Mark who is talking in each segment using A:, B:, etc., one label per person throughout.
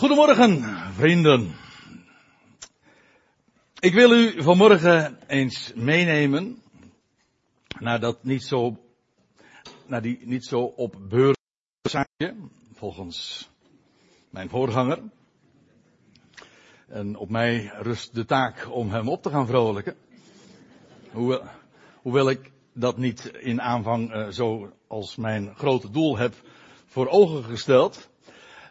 A: Goedemorgen, vrienden. Ik wil u vanmorgen eens meenemen naar dat niet zo, naar die niet zo op zaakje, volgens mijn voorganger. En op mij rust de taak om hem op te gaan vrolijken. Hoewel, hoewel ik dat niet in aanvang uh, zo als mijn grote doel heb voor ogen gesteld.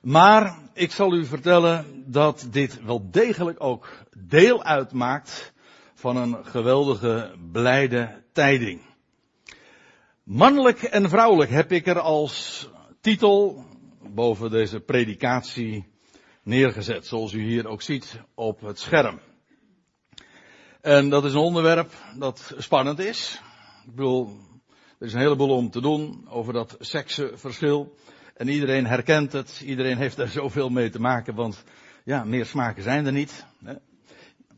A: Maar ik zal u vertellen dat dit wel degelijk ook deel uitmaakt van een geweldige blijde tijding. Mannelijk en vrouwelijk heb ik er als titel boven deze predikatie neergezet, zoals u hier ook ziet op het scherm. En dat is een onderwerp dat spannend is. Ik bedoel, er is een heleboel om te doen over dat seksenverschil. En iedereen herkent het, iedereen heeft er zoveel mee te maken, want ja, meer smaken zijn er niet.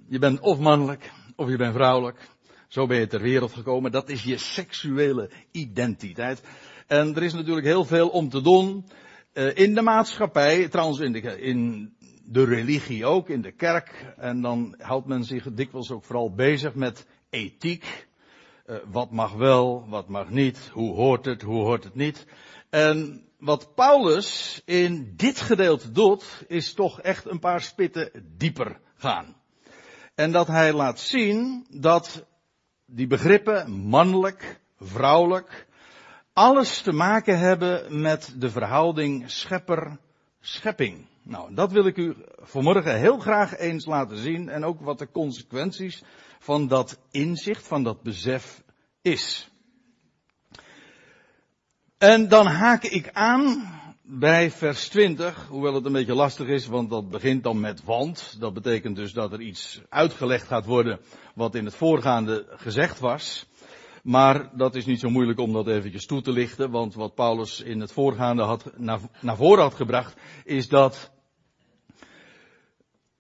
A: Je bent of mannelijk, of je bent vrouwelijk. Zo ben je ter wereld gekomen. Dat is je seksuele identiteit. En er is natuurlijk heel veel om te doen uh, in de maatschappij, trouwens in de, in de religie ook, in de kerk. En dan houdt men zich dikwijls ook vooral bezig met ethiek. Uh, wat mag wel, wat mag niet, hoe hoort het, hoe hoort het niet. En wat Paulus in dit gedeelte doet, is toch echt een paar spitten dieper gaan. En dat hij laat zien dat die begrippen mannelijk, vrouwelijk, alles te maken hebben met de verhouding schepper-schepping. Nou, dat wil ik u vanmorgen heel graag eens laten zien en ook wat de consequenties van dat inzicht, van dat besef is. En dan haak ik aan bij vers 20, hoewel het een beetje lastig is, want dat begint dan met want. Dat betekent dus dat er iets uitgelegd gaat worden wat in het voorgaande gezegd was. Maar dat is niet zo moeilijk om dat eventjes toe te lichten, want wat Paulus in het voorgaande had, naar, naar voren had gebracht, is dat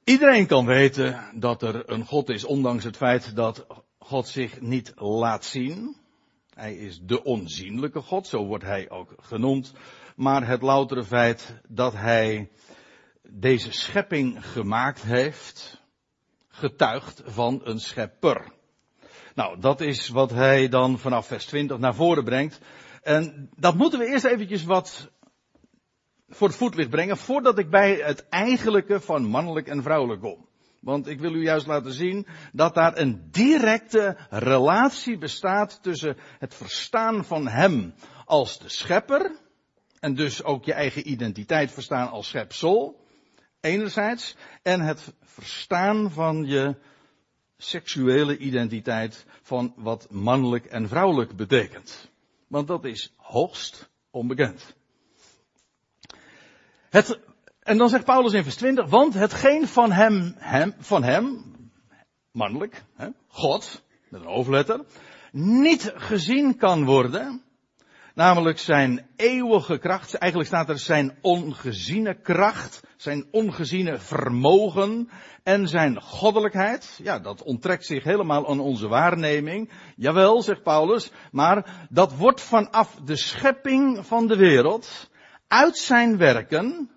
A: iedereen kan weten dat er een God is, ondanks het feit dat God zich niet laat zien. Hij is de onzienlijke God, zo wordt hij ook genoemd. Maar het loutere feit dat hij deze schepping gemaakt heeft, getuigt van een schepper. Nou, dat is wat hij dan vanaf vers 20 naar voren brengt. En dat moeten we eerst eventjes wat voor het voetlicht brengen, voordat ik bij het eigenlijke van mannelijk en vrouwelijk kom. Want ik wil u juist laten zien dat daar een directe relatie bestaat tussen het verstaan van Hem als de schepper, en dus ook je eigen identiteit verstaan als schepsel, enerzijds, en het verstaan van je seksuele identiteit van wat mannelijk en vrouwelijk betekent. Want dat is hoogst onbekend. Het en dan zegt Paulus in vers 20, want hetgeen van hem, hem van hem, mannelijk, hè, God, met een hoofdletter, niet gezien kan worden, namelijk zijn eeuwige kracht, eigenlijk staat er zijn ongeziene kracht, zijn ongeziene vermogen en zijn goddelijkheid, ja, dat onttrekt zich helemaal aan onze waarneming. Jawel, zegt Paulus, maar dat wordt vanaf de schepping van de wereld, uit zijn werken,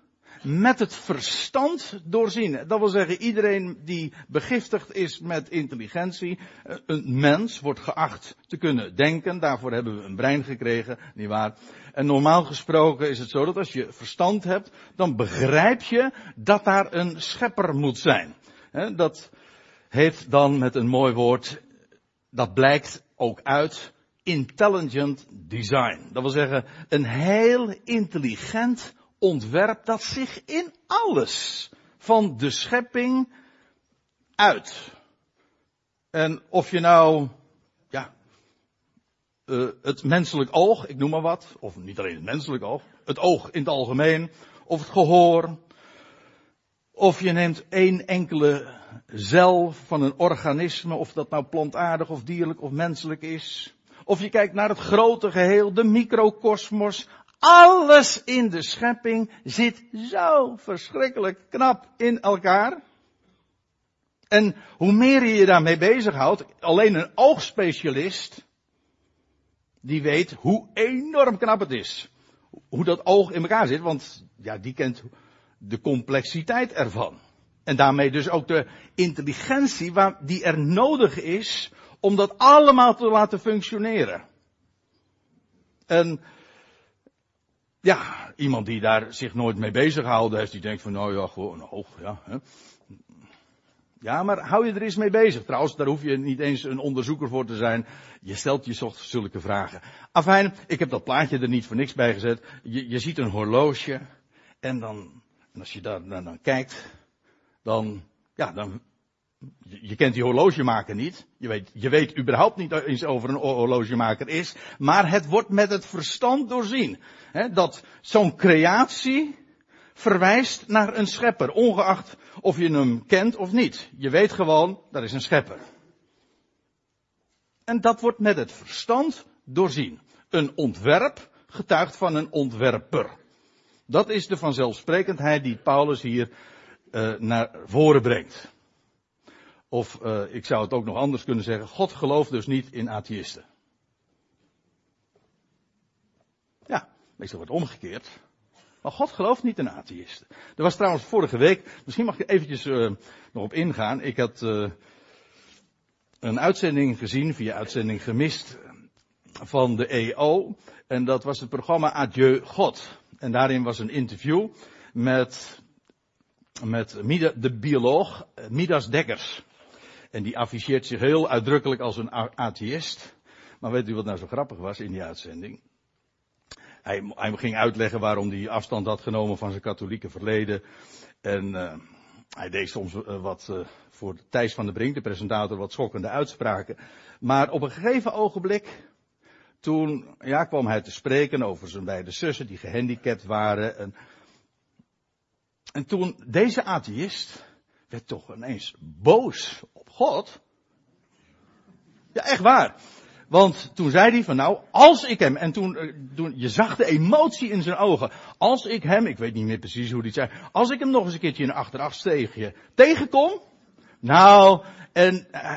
A: met het verstand doorzien. Dat wil zeggen, iedereen die begiftigd is met intelligentie, eh, een mens wordt geacht te kunnen denken. Daarvoor hebben we een brein gekregen, nietwaar? En normaal gesproken is het zo dat als je verstand hebt, dan begrijp je dat daar een schepper moet zijn. Dat heeft dan met een mooi woord, dat blijkt ook uit intelligent design. Dat wil zeggen, een heel intelligent ontwerp dat zich in alles van de schepping uit. En of je nou, ja, uh, het menselijk oog, ik noem maar wat, of niet alleen het menselijk oog, het oog in het algemeen, of het gehoor, of je neemt één enkele cel van een organisme, of dat nou plantaardig of dierlijk of menselijk is. Of je kijkt naar het grote geheel, de microcosmos, alles in de schepping zit zo verschrikkelijk knap in elkaar. En hoe meer je je daarmee bezighoudt, alleen een oogspecialist, die weet hoe enorm knap het is. Hoe dat oog in elkaar zit, want ja, die kent de complexiteit ervan. En daarmee dus ook de intelligentie waar, die er nodig is om dat allemaal te laten functioneren. En ja, iemand die daar zich nooit mee bezig gehouden heeft, die denkt van nou ja, gewoon hoog, ja. Hè. Ja, maar hou je er eens mee bezig. Trouwens, daar hoef je niet eens een onderzoeker voor te zijn. Je stelt je zulke vragen. Afijn, ik heb dat plaatje er niet voor niks bij gezet. Je, je ziet een horloge. En dan, en als je daar dan, dan kijkt, dan, ja, dan, je kent die horlogemaker niet. Je weet, je weet überhaupt niet eens over een horlogemaker is. Maar het wordt met het verstand doorzien. He, dat zo'n creatie verwijst naar een schepper. Ongeacht of je hem kent of niet. Je weet gewoon, dat is een schepper. En dat wordt met het verstand doorzien. Een ontwerp getuigt van een ontwerper. Dat is de vanzelfsprekendheid die Paulus hier uh, naar voren brengt. Of uh, ik zou het ook nog anders kunnen zeggen, God gelooft dus niet in atheïsten. Ja, meestal wordt omgekeerd. Maar God gelooft niet in atheïsten. Er was trouwens vorige week, misschien mag ik eventjes uh, nog op ingaan. Ik had uh, een uitzending gezien, via uitzending gemist, van de EO. En dat was het programma Adieu God. En daarin was een interview met, met de bioloog Midas Dekkers. En die afficheert zich heel uitdrukkelijk als een atheïst. Maar weet u wat nou zo grappig was in die uitzending? Hij, hij ging uitleggen waarom hij afstand had genomen van zijn katholieke verleden. En uh, hij deed soms uh, wat uh, voor Thijs van der Brink, de presentator, wat schokkende uitspraken. Maar op een gegeven ogenblik, toen ja, kwam hij te spreken over zijn beide zussen die gehandicapt waren. En, en toen deze atheïst werd toch ineens boos God. Ja, echt waar. Want toen zei hij van nou, als ik hem, en toen, eh, toen, je zag de emotie in zijn ogen. Als ik hem, ik weet niet meer precies hoe hij zei, als ik hem nog eens een keertje in een achterafsteegje tegenkom. Nou, en uh,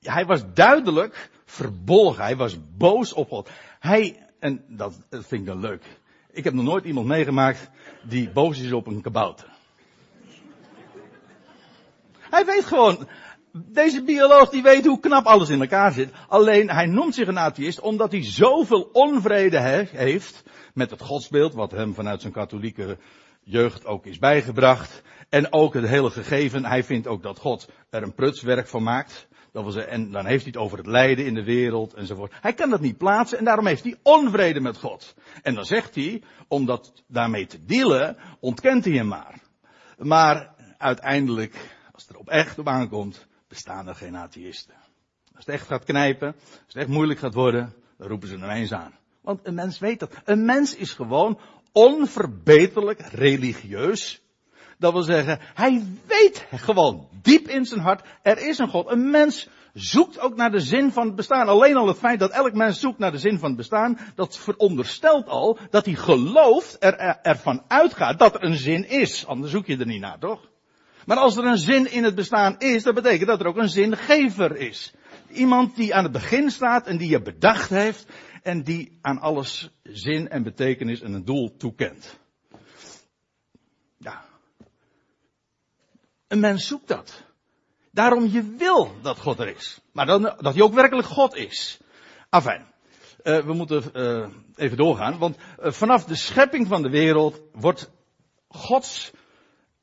A: hij was duidelijk verbolgen, hij was boos op God. Hij, en dat, dat vind ik dan leuk. Ik heb nog nooit iemand meegemaakt die boos is op een kabouter. Hij weet gewoon, deze bioloog die weet hoe knap alles in elkaar zit. Alleen hij noemt zich een atheïst omdat hij zoveel onvrede he heeft met het godsbeeld wat hem vanuit zijn katholieke jeugd ook is bijgebracht. En ook het hele gegeven, hij vindt ook dat God er een prutswerk van maakt. Dat was, en dan heeft hij het over het lijden in de wereld enzovoort. Hij kan dat niet plaatsen en daarom heeft hij onvrede met God. En dan zegt hij, om dat daarmee te dealen, ontkent hij hem maar. Maar uiteindelijk, als het er op echt op aankomt, bestaan er geen atheïsten. Als het echt gaat knijpen, als het echt moeilijk gaat worden, dan roepen ze ineens aan. Want een mens weet dat. Een mens is gewoon onverbeterlijk religieus. Dat wil zeggen, hij weet gewoon diep in zijn hart, er is een God. Een mens zoekt ook naar de zin van het bestaan. Alleen al het feit dat elk mens zoekt naar de zin van het bestaan, dat veronderstelt al dat hij gelooft, er, ervan uitgaat dat er een zin is. Anders zoek je er niet naar, toch? Maar als er een zin in het bestaan is, dat betekent dat er ook een zingever is. Iemand die aan het begin staat en die je bedacht heeft en die aan alles zin en betekenis en een doel toekent. Ja. Een mens zoekt dat. Daarom je wil dat God er is. Maar dan, dat hij ook werkelijk God is. Afijn. Uh, we moeten uh, even doorgaan, want uh, vanaf de schepping van de wereld wordt Gods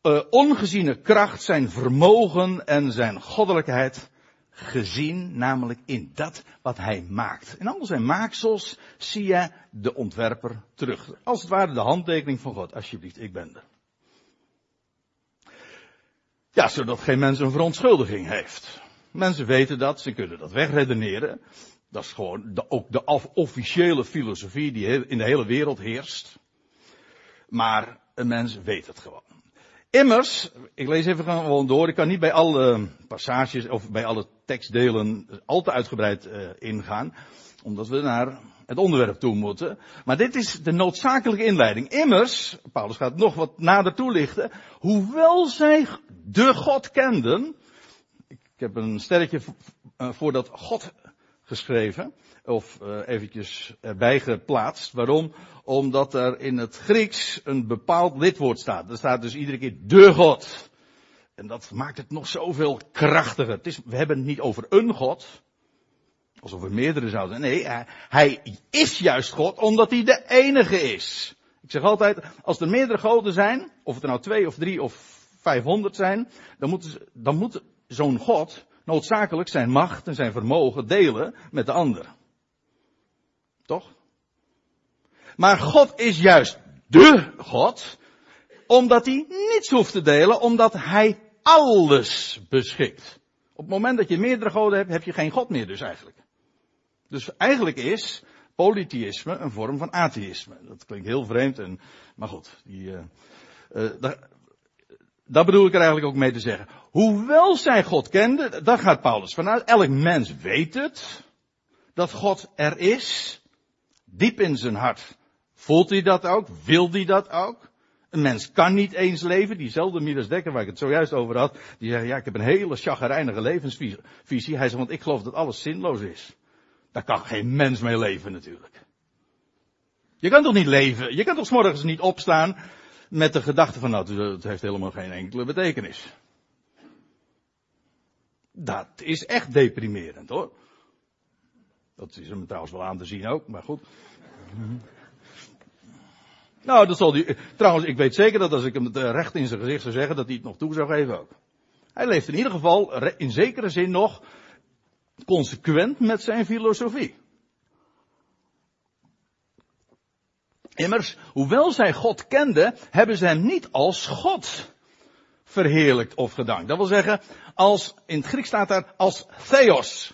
A: uh, ongeziene kracht, zijn vermogen en zijn goddelijkheid gezien, namelijk in dat wat hij maakt. In al zijn maaksels zie je de ontwerper terug. Als het ware de handtekening van God. Alsjeblieft, ik ben er. Ja, zodat geen mens een verontschuldiging heeft. Mensen weten dat, ze kunnen dat wegredeneren. Dat is gewoon de, ook de officiële filosofie die in de hele wereld heerst. Maar een mens weet het gewoon. Immers, ik lees even gewoon door, ik kan niet bij alle passages of bij alle tekstdelen al te uitgebreid uh, ingaan, omdat we naar het onderwerp toe moeten. Maar dit is de noodzakelijke inleiding. Immers, Paulus gaat nog wat nader toelichten, hoewel zij de God kenden, ik heb een sterretje voor dat God geschreven. Of uh, eventjes erbij geplaatst. Waarom? Omdat er in het Grieks een bepaald lidwoord staat. Er staat dus iedere keer de God. En dat maakt het nog zoveel krachtiger. Het is, we hebben het niet over een God. Alsof er meerdere zouden. Nee, hij is juist God omdat hij de enige is. Ik zeg altijd, als er meerdere goden zijn, of het er nou twee of drie of vijfhonderd zijn, dan dan moet zo'n God noodzakelijk zijn macht en zijn vermogen delen met de ander. Toch? Maar God is juist de God, omdat hij niets hoeft te delen, omdat hij alles beschikt. Op het moment dat je meerdere goden hebt, heb je geen God meer dus eigenlijk. Dus eigenlijk is polytheïsme een vorm van atheïsme. Dat klinkt heel vreemd, en, maar goed, die, uh, uh, bedoel ik er eigenlijk ook mee te zeggen. Hoewel zij God kende, daar gaat Paulus vanuit, elk mens weet het, dat God er is. Diep in zijn hart voelt hij dat ook, wil hij dat ook. Een mens kan niet eens leven. Diezelfde Midas Dekker waar ik het zojuist over had. Die zegt, ja, ik heb een hele chagrijnige levensvisie. Hij zegt, want ik geloof dat alles zinloos is. Daar kan geen mens mee leven natuurlijk. Je kan toch niet leven, je kan toch s morgens niet opstaan met de gedachte van, nou, het heeft helemaal geen enkele betekenis. Dat is echt deprimerend hoor. Dat is hem trouwens wel aan te zien ook, maar goed. Nou, dat zal die, trouwens, ik weet zeker dat als ik hem het eh, recht in zijn gezicht zou zeggen, dat hij het nog toe zou geven ook. Hij leeft in ieder geval in zekere zin nog consequent met zijn filosofie. Immers, hoewel zij God kenden, hebben ze hem niet als God verheerlijkt of gedankt. Dat wil zeggen, als, in het Grieks staat daar als theos.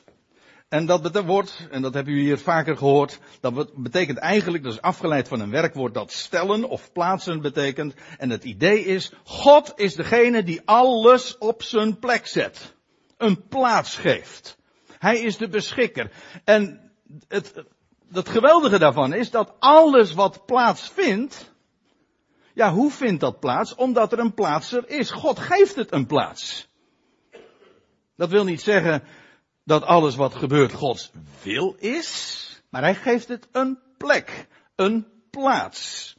A: En dat woord, en dat hebben u hier vaker gehoord, dat betekent eigenlijk, dat is afgeleid van een werkwoord dat stellen of plaatsen betekent. En het idee is, God is degene die alles op zijn plek zet. Een plaats geeft. Hij is de beschikker. En het, het geweldige daarvan is dat alles wat plaatsvindt, ja, hoe vindt dat plaats? Omdat er een plaatser is. God geeft het een plaats. Dat wil niet zeggen dat alles wat gebeurt Gods wil is, maar hij geeft het een plek, een plaats.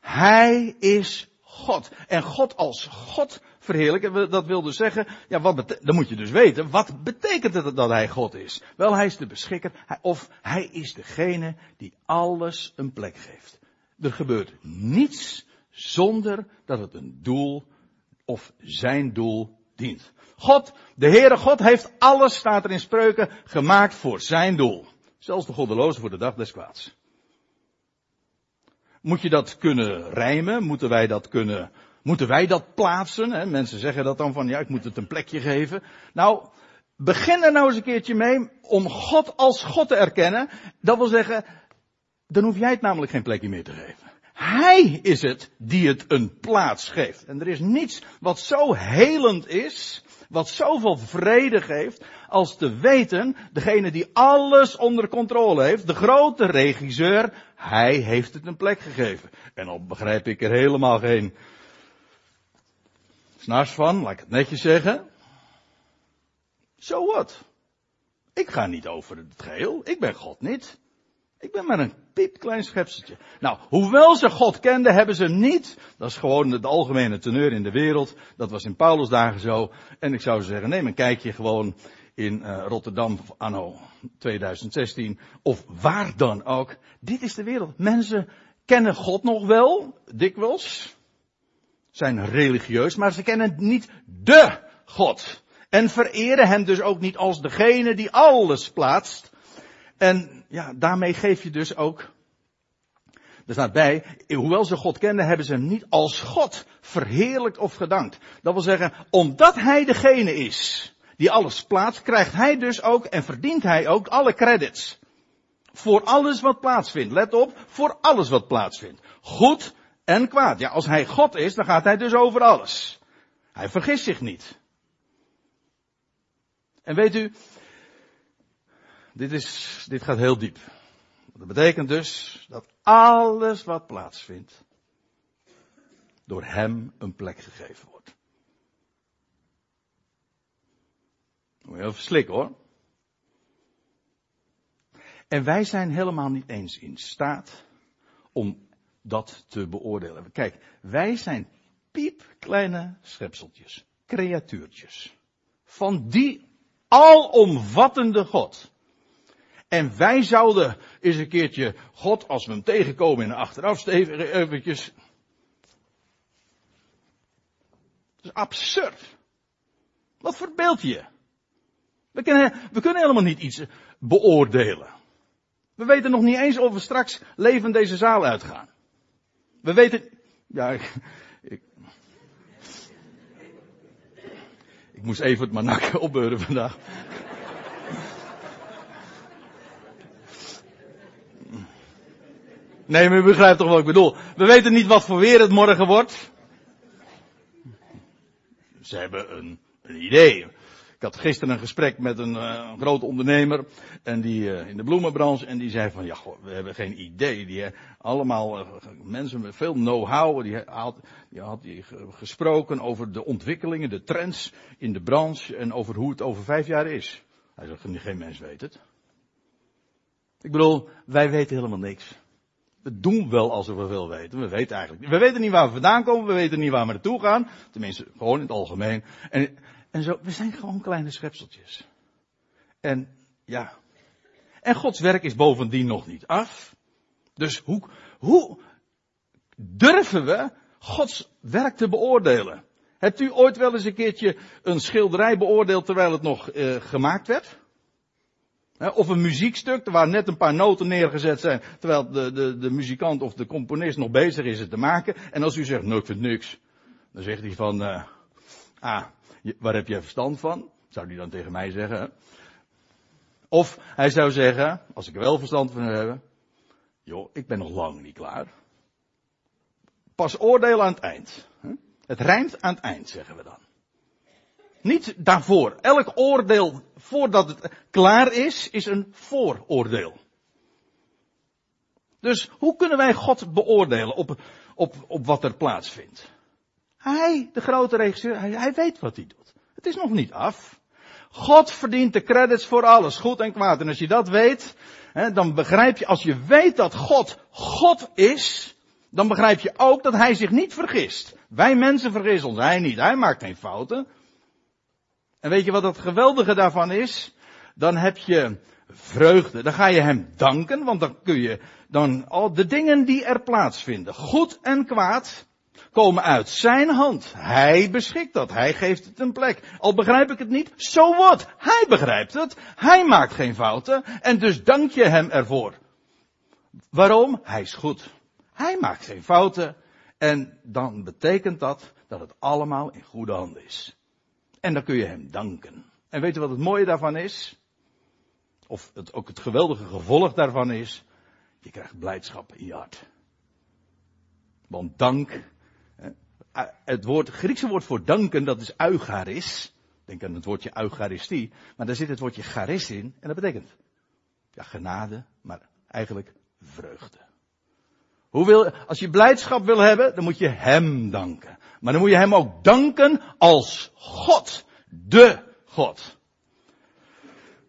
A: Hij is God. En God als God verheerlijken, dat wil dus zeggen, ja, wat dan moet je dus weten, wat betekent het dat hij God is? Wel, hij is de beschikker, of hij is degene die alles een plek geeft. Er gebeurt niets zonder dat het een doel of zijn doel dient. God, de Heere God heeft alles, staat er in spreuken, gemaakt voor zijn doel. Zelfs de goddeloze voor de dag des kwaads. Moet je dat kunnen rijmen? Moeten wij dat kunnen, moeten wij dat plaatsen? Hè? Mensen zeggen dat dan van, ja, ik moet het een plekje geven. Nou, begin er nou eens een keertje mee om God als God te erkennen. Dat wil zeggen, dan hoef jij het namelijk geen plekje meer te geven. Hij is het die het een plaats geeft. En er is niets wat zo helend is, wat zoveel vrede geeft, als te weten, degene die alles onder controle heeft, de grote regisseur, hij heeft het een plek gegeven. En al begrijp ik er helemaal geen snars van, laat ik het netjes zeggen. Zo wat? Ik ga niet over het geheel, ik ben God niet. Ik ben maar een piepklein schepseltje. Nou, hoewel ze God kenden, hebben ze niet. Dat is gewoon het algemene teneur in de wereld. Dat was in Paulus dagen zo. En ik zou zeggen, neem een kijkje gewoon in uh, Rotterdam anno 2016. Of waar dan ook. Dit is de wereld. Mensen kennen God nog wel, dikwijls. Zijn religieus, maar ze kennen niet de God. En vereren hem dus ook niet als degene die alles plaatst. En ja, daarmee geef je dus ook. Er staat bij, hoewel ze God kenden, hebben ze hem niet als God verheerlijkt of gedankt. Dat wil zeggen, omdat hij degene is die alles plaatst, krijgt hij dus ook en verdient hij ook alle credits. Voor alles wat plaatsvindt. Let op, voor alles wat plaatsvindt. Goed en kwaad. Ja, als hij God is, dan gaat hij dus over alles. Hij vergist zich niet. En weet u, dit, is, dit gaat heel diep. Dat betekent dus dat alles wat plaatsvindt, door hem een plek gegeven wordt. Moet je heel verslikken hoor. En wij zijn helemaal niet eens in staat om dat te beoordelen. Kijk, wij zijn piepkleine schepseltjes, creatuurtjes. Van die alomvattende God. En wij zouden eens een keertje God, als we hem tegenkomen in een achterafsteven, eventjes. Dat is absurd. Wat verbeeld je? We kunnen, we kunnen helemaal niet iets beoordelen. We weten nog niet eens of we straks leven deze zaal uitgaan. We weten, ja, ik, ik, moest even het manakken opbeuren vandaag. Nee, maar u begrijpt toch wat ik bedoel. We weten niet wat voor weer het morgen wordt. Ze hebben een, een idee. Had gisteren een gesprek met een, uh, grote ondernemer en die, uh, in de bloemenbranche en die zei van ja, goh, we hebben geen idee. Die uh, allemaal mensen met veel know-how, die had, die had gesproken over de ontwikkelingen, de trends in de branche en over hoe het over vijf jaar is. Hij zegt, geen mens weet het. Ik bedoel, wij weten helemaal niks. We doen wel alsof we veel weten. We weten eigenlijk We weten niet waar we vandaan komen. We weten niet waar we naartoe gaan. Tenminste, gewoon in het algemeen. En, en zo, we zijn gewoon kleine schepseltjes. En ja. En Gods werk is bovendien nog niet af. Dus hoe, hoe durven we Gods werk te beoordelen? Hebt u ooit wel eens een keertje een schilderij beoordeeld terwijl het nog uh, gemaakt werd? Of een muziekstuk waar net een paar noten neergezet zijn, terwijl de, de, de muzikant of de componist nog bezig is het te maken. En als u zegt, nou ik vind niks, dan zegt hij van, uh, ah, waar heb jij verstand van? Zou hij dan tegen mij zeggen. Of hij zou zeggen, als ik er wel verstand van heb, joh, ik ben nog lang niet klaar. Pas oordeel aan het eind. Het rijmt aan het eind, zeggen we dan. Niet daarvoor. Elk oordeel voordat het klaar is, is een vooroordeel. Dus hoe kunnen wij God beoordelen op, op, op wat er plaatsvindt? Hij, de grote regisseur, hij, weet wat hij doet. Het is nog niet af. God verdient de credits voor alles, goed en kwaad. En als je dat weet, hè, dan begrijp je, als je weet dat God God is, dan begrijp je ook dat hij zich niet vergist. Wij mensen vergissen ons, hij niet. Hij maakt geen fouten. En weet je wat het geweldige daarvan is? Dan heb je vreugde. Dan ga je hem danken, want dan kun je dan al de dingen die er plaatsvinden, goed en kwaad, komen uit zijn hand. Hij beschikt dat. Hij geeft het een plek. Al begrijp ik het niet, zo so wat. Hij begrijpt het. Hij maakt geen fouten. En dus dank je hem ervoor. Waarom? Hij is goed. Hij maakt geen fouten. En dan betekent dat dat het allemaal in goede handen is. En dan kun je hem danken. En weet je wat het mooie daarvan is? Of het, ook het geweldige gevolg daarvan is? Je krijgt blijdschap in je hart. Want dank, het woord, Griekse woord voor danken, dat is eucharis. Denk aan het woordje eucharistie. Maar daar zit het woordje charis in. En dat betekent, ja, genade, maar eigenlijk vreugde. Hoe wil, als je blijdschap wil hebben, dan moet je hem danken. Maar dan moet je hem ook danken als God. De God.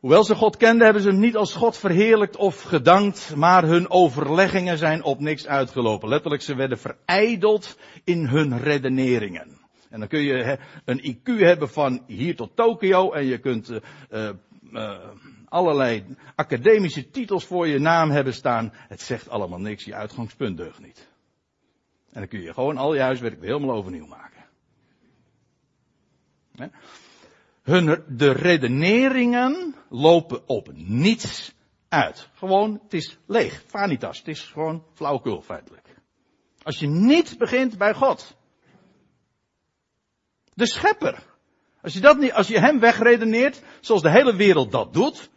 A: Hoewel ze God kenden, hebben ze hem niet als God verheerlijkt of gedankt, maar hun overleggingen zijn op niks uitgelopen. Letterlijk, ze werden verijdeld in hun redeneringen. En dan kun je een IQ hebben van hier tot Tokio en je kunt uh, uh, allerlei academische titels voor je naam hebben staan. Het zegt allemaal niks, je uitgangspunt deugt niet. En dan kun je gewoon al je huiswerk weer helemaal overnieuw maken. Hun, de redeneringen lopen op niets uit. Gewoon, het is leeg. Vanitas. Het is gewoon flauwkul feitelijk. Als je niet begint bij God. De schepper. Als je dat niet, als je hem wegredeneert, zoals de hele wereld dat doet.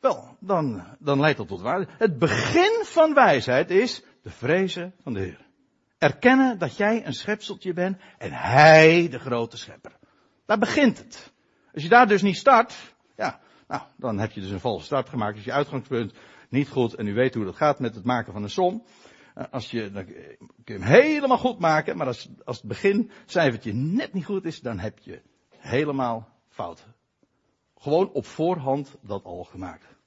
A: Wel, dan, dan leidt dat tot waarde. Het begin van wijsheid is de vrezen van de Heer. Erkennen dat jij een schepseltje bent en Hij de grote schepper. Daar begint het. Als je daar dus niet start, ja, nou, dan heb je dus een valse start gemaakt. Is je uitgangspunt niet goed en u weet hoe dat gaat met het maken van een som. Eh, als je, dan kun je hem helemaal goed maken, maar als, als het begincijfertje net niet goed is, dan heb je helemaal fout. Gewoon op voorhand dat al gemaakt.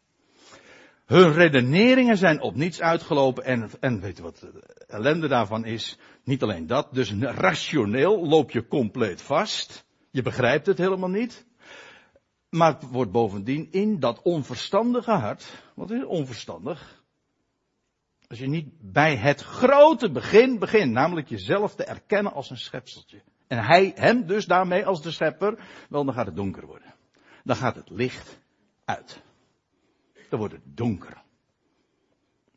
A: Hun redeneringen zijn op niets uitgelopen en, en weet je wat de ellende daarvan is? Niet alleen dat, dus rationeel loop je compleet vast. Je begrijpt het helemaal niet. Maar het wordt bovendien in dat onverstandige hart, wat is onverstandig? Als je niet bij het grote begin begint, namelijk jezelf te erkennen als een schepseltje. En hij, hem dus daarmee als de schepper, wel dan gaat het donker worden. Dan gaat het licht uit. Dan wordt het donker.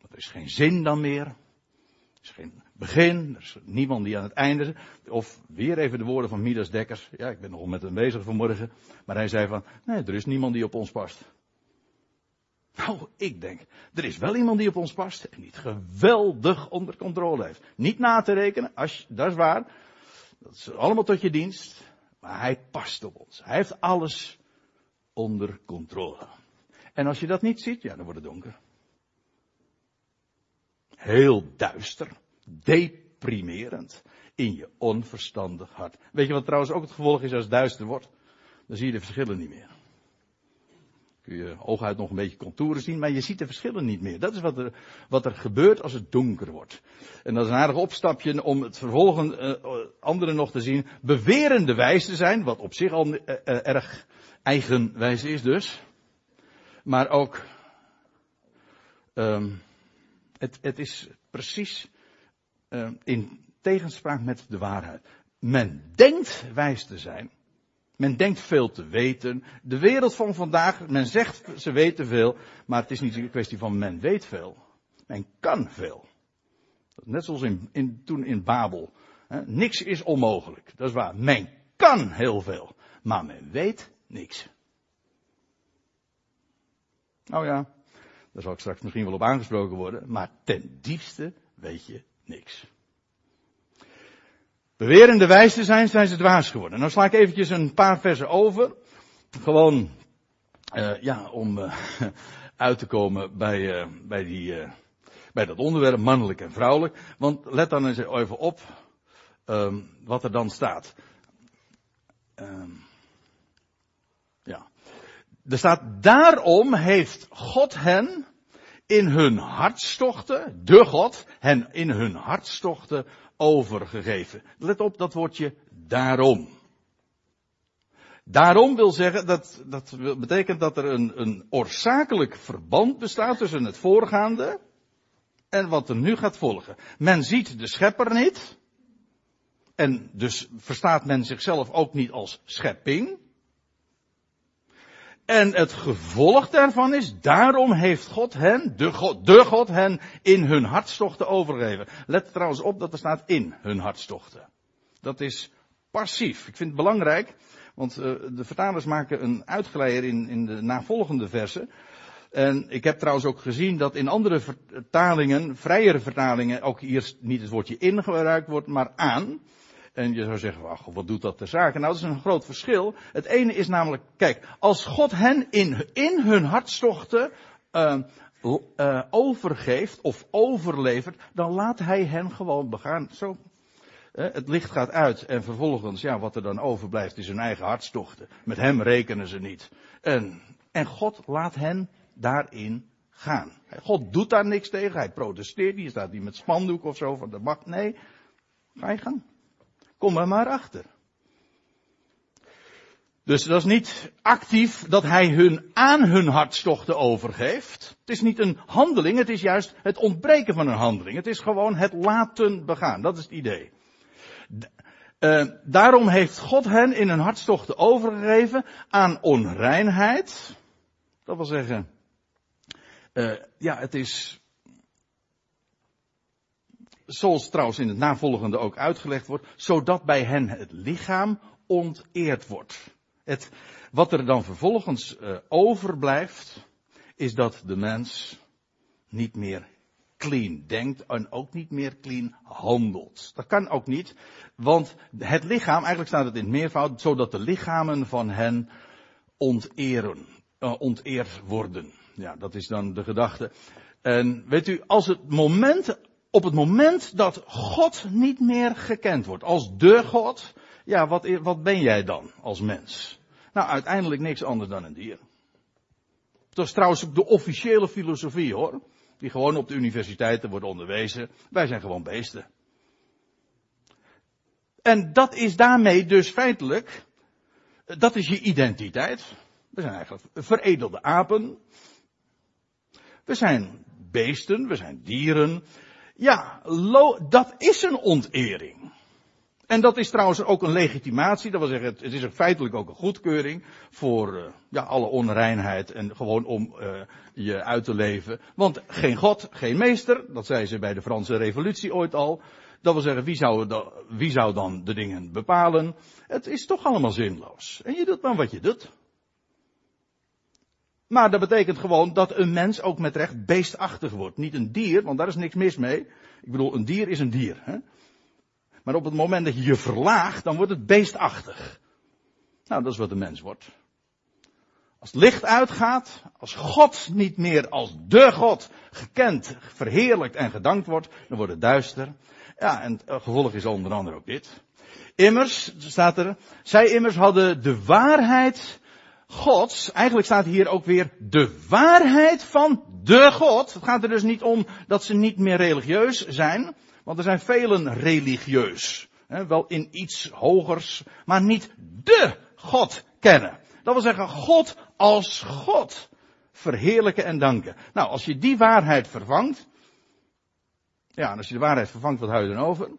A: Want er is geen zin dan meer. Er is geen begin. Er is niemand die aan het einde. Of weer even de woorden van Midas Dekkers. Ja, ik ben nog met hem bezig vanmorgen. Maar hij zei van, nee, er is niemand die op ons past. Nou, ik denk, er is wel iemand die op ons past en die het geweldig onder controle heeft. Niet na te rekenen, als, dat is waar. Dat is allemaal tot je dienst. Maar hij past op ons. Hij heeft alles onder controle. En als je dat niet ziet, ja, dan wordt het donker. Heel duister, deprimerend in je onverstandig hart. Weet je wat trouwens ook het gevolg is als het duister wordt? Dan zie je de verschillen niet meer. Kun je hooguit nog een beetje contouren zien, maar je ziet de verschillen niet meer. Dat is wat er, wat er gebeurt als het donker wordt. En dat is een aardig opstapje om het vervolgen uh, anderen nog te zien. Bewerende wijs te zijn, wat op zich al uh, erg eigenwijs is dus. Maar ook, um, het, het is precies uh, in tegenspraak met de waarheid. Men denkt wijs te zijn. Men denkt veel te weten. De wereld van vandaag, men zegt ze weten veel, maar het is niet een kwestie van men weet veel. Men kan veel. Net zoals in, in, toen in Babel. Niks is onmogelijk. Dat is waar. Men kan heel veel, maar men weet niks. Nou ja, daar zal ik straks misschien wel op aangesproken worden, maar ten diepste weet je niks. Bewerende wijs te zijn, zijn ze dwaas geworden. Nou sla ik eventjes een paar versen over. Gewoon, uh, ja, om uh, uit te komen bij, uh, bij, die, bij dat onderwerp, mannelijk en vrouwelijk. Want let dan eens even op um, wat er dan staat. Ja. Er staat, daarom heeft God hen in hun hartstochten, de God, hen in hun hartstochten overgegeven. Let op dat woordje daarom. Daarom wil zeggen, dat, dat betekent dat er een, een oorzakelijk verband bestaat tussen het voorgaande en wat er nu gaat volgen. Men ziet de schepper niet. En dus verstaat men zichzelf ook niet als schepping. En het gevolg daarvan is, daarom heeft God hen, de God, de God hen in hun hartstochten overgegeven. Let trouwens op dat er staat in hun hartstochten. Dat is passief. Ik vind het belangrijk, want uh, de vertalers maken een uitgeleider in, in de navolgende versen. En ik heb trouwens ook gezien dat in andere vertalingen, vrijere vertalingen, ook hier niet het woordje in gebruikt wordt, maar aan. En je zou zeggen, wacht, wat doet dat ter zake? Nou, dat is een groot verschil. Het ene is namelijk, kijk, als God hen in, in hun hartstochten uh, uh, overgeeft of overlevert, dan laat hij hen gewoon begaan. Zo, het licht gaat uit en vervolgens, ja, wat er dan overblijft is hun eigen hartstochten. Met hem rekenen ze niet. En, en God laat hen daarin gaan. God doet daar niks tegen, hij protesteert niet, staat niet met spandoek of zo van de macht. Nee, ga je gang. Kom er maar achter. Dus dat is niet actief dat hij hun aan hun hartstochten overgeeft. Het is niet een handeling, het is juist het ontbreken van een handeling. Het is gewoon het laten begaan. Dat is het idee. Uh, daarom heeft God hen in hun hartstochten overgegeven aan onreinheid. Dat wil zeggen, uh, ja, het is zoals trouwens in het navolgende ook uitgelegd wordt, zodat bij hen het lichaam onteerd wordt. Het, wat er dan vervolgens uh, overblijft, is dat de mens niet meer clean denkt en ook niet meer clean handelt. Dat kan ook niet, want het lichaam, eigenlijk staat het in het meervoud, zodat de lichamen van hen onteren, uh, onteerd worden. Ja, dat is dan de gedachte. En weet u, als het moment op het moment dat God niet meer gekend wordt als de God, Ja, wat, wat ben jij dan als mens? Nou, uiteindelijk niks anders dan een dier. Dat is trouwens ook de officiële filosofie hoor. Die gewoon op de universiteiten wordt onderwezen. Wij zijn gewoon beesten. En dat is daarmee dus feitelijk, dat is je identiteit. We zijn eigenlijk veredelde apen. We zijn beesten, we zijn dieren. Ja, dat is een ontering. En dat is trouwens ook een legitimatie, dat wil zeggen, het is feitelijk ook een goedkeuring voor uh, ja, alle onreinheid en gewoon om uh, je uit te leven. Want geen God, geen meester, dat zei ze bij de Franse revolutie ooit al. Dat wil zeggen, wie zou, wie zou dan de dingen bepalen? Het is toch allemaal zinloos. En je doet maar wat je doet. Maar dat betekent gewoon dat een mens ook met recht beestachtig wordt. Niet een dier, want daar is niks mis mee. Ik bedoel, een dier is een dier. Hè? Maar op het moment dat je je verlaagt, dan wordt het beestachtig. Nou, dat is wat de mens wordt. Als het licht uitgaat, als God niet meer als de God gekend, verheerlijkt en gedankt wordt, dan wordt het duister. Ja, en het gevolg is onder andere ook dit. Immers, staat er, zij immers hadden de waarheid Gods, eigenlijk staat hier ook weer de waarheid van de God. Het gaat er dus niet om dat ze niet meer religieus zijn, want er zijn velen religieus. Hè, wel in iets hogers, maar niet de God kennen. Dat wil zeggen, God als God verheerlijken en danken. Nou, als je die waarheid vervangt, ja, en als je de waarheid vervangt, wat hou je dan over?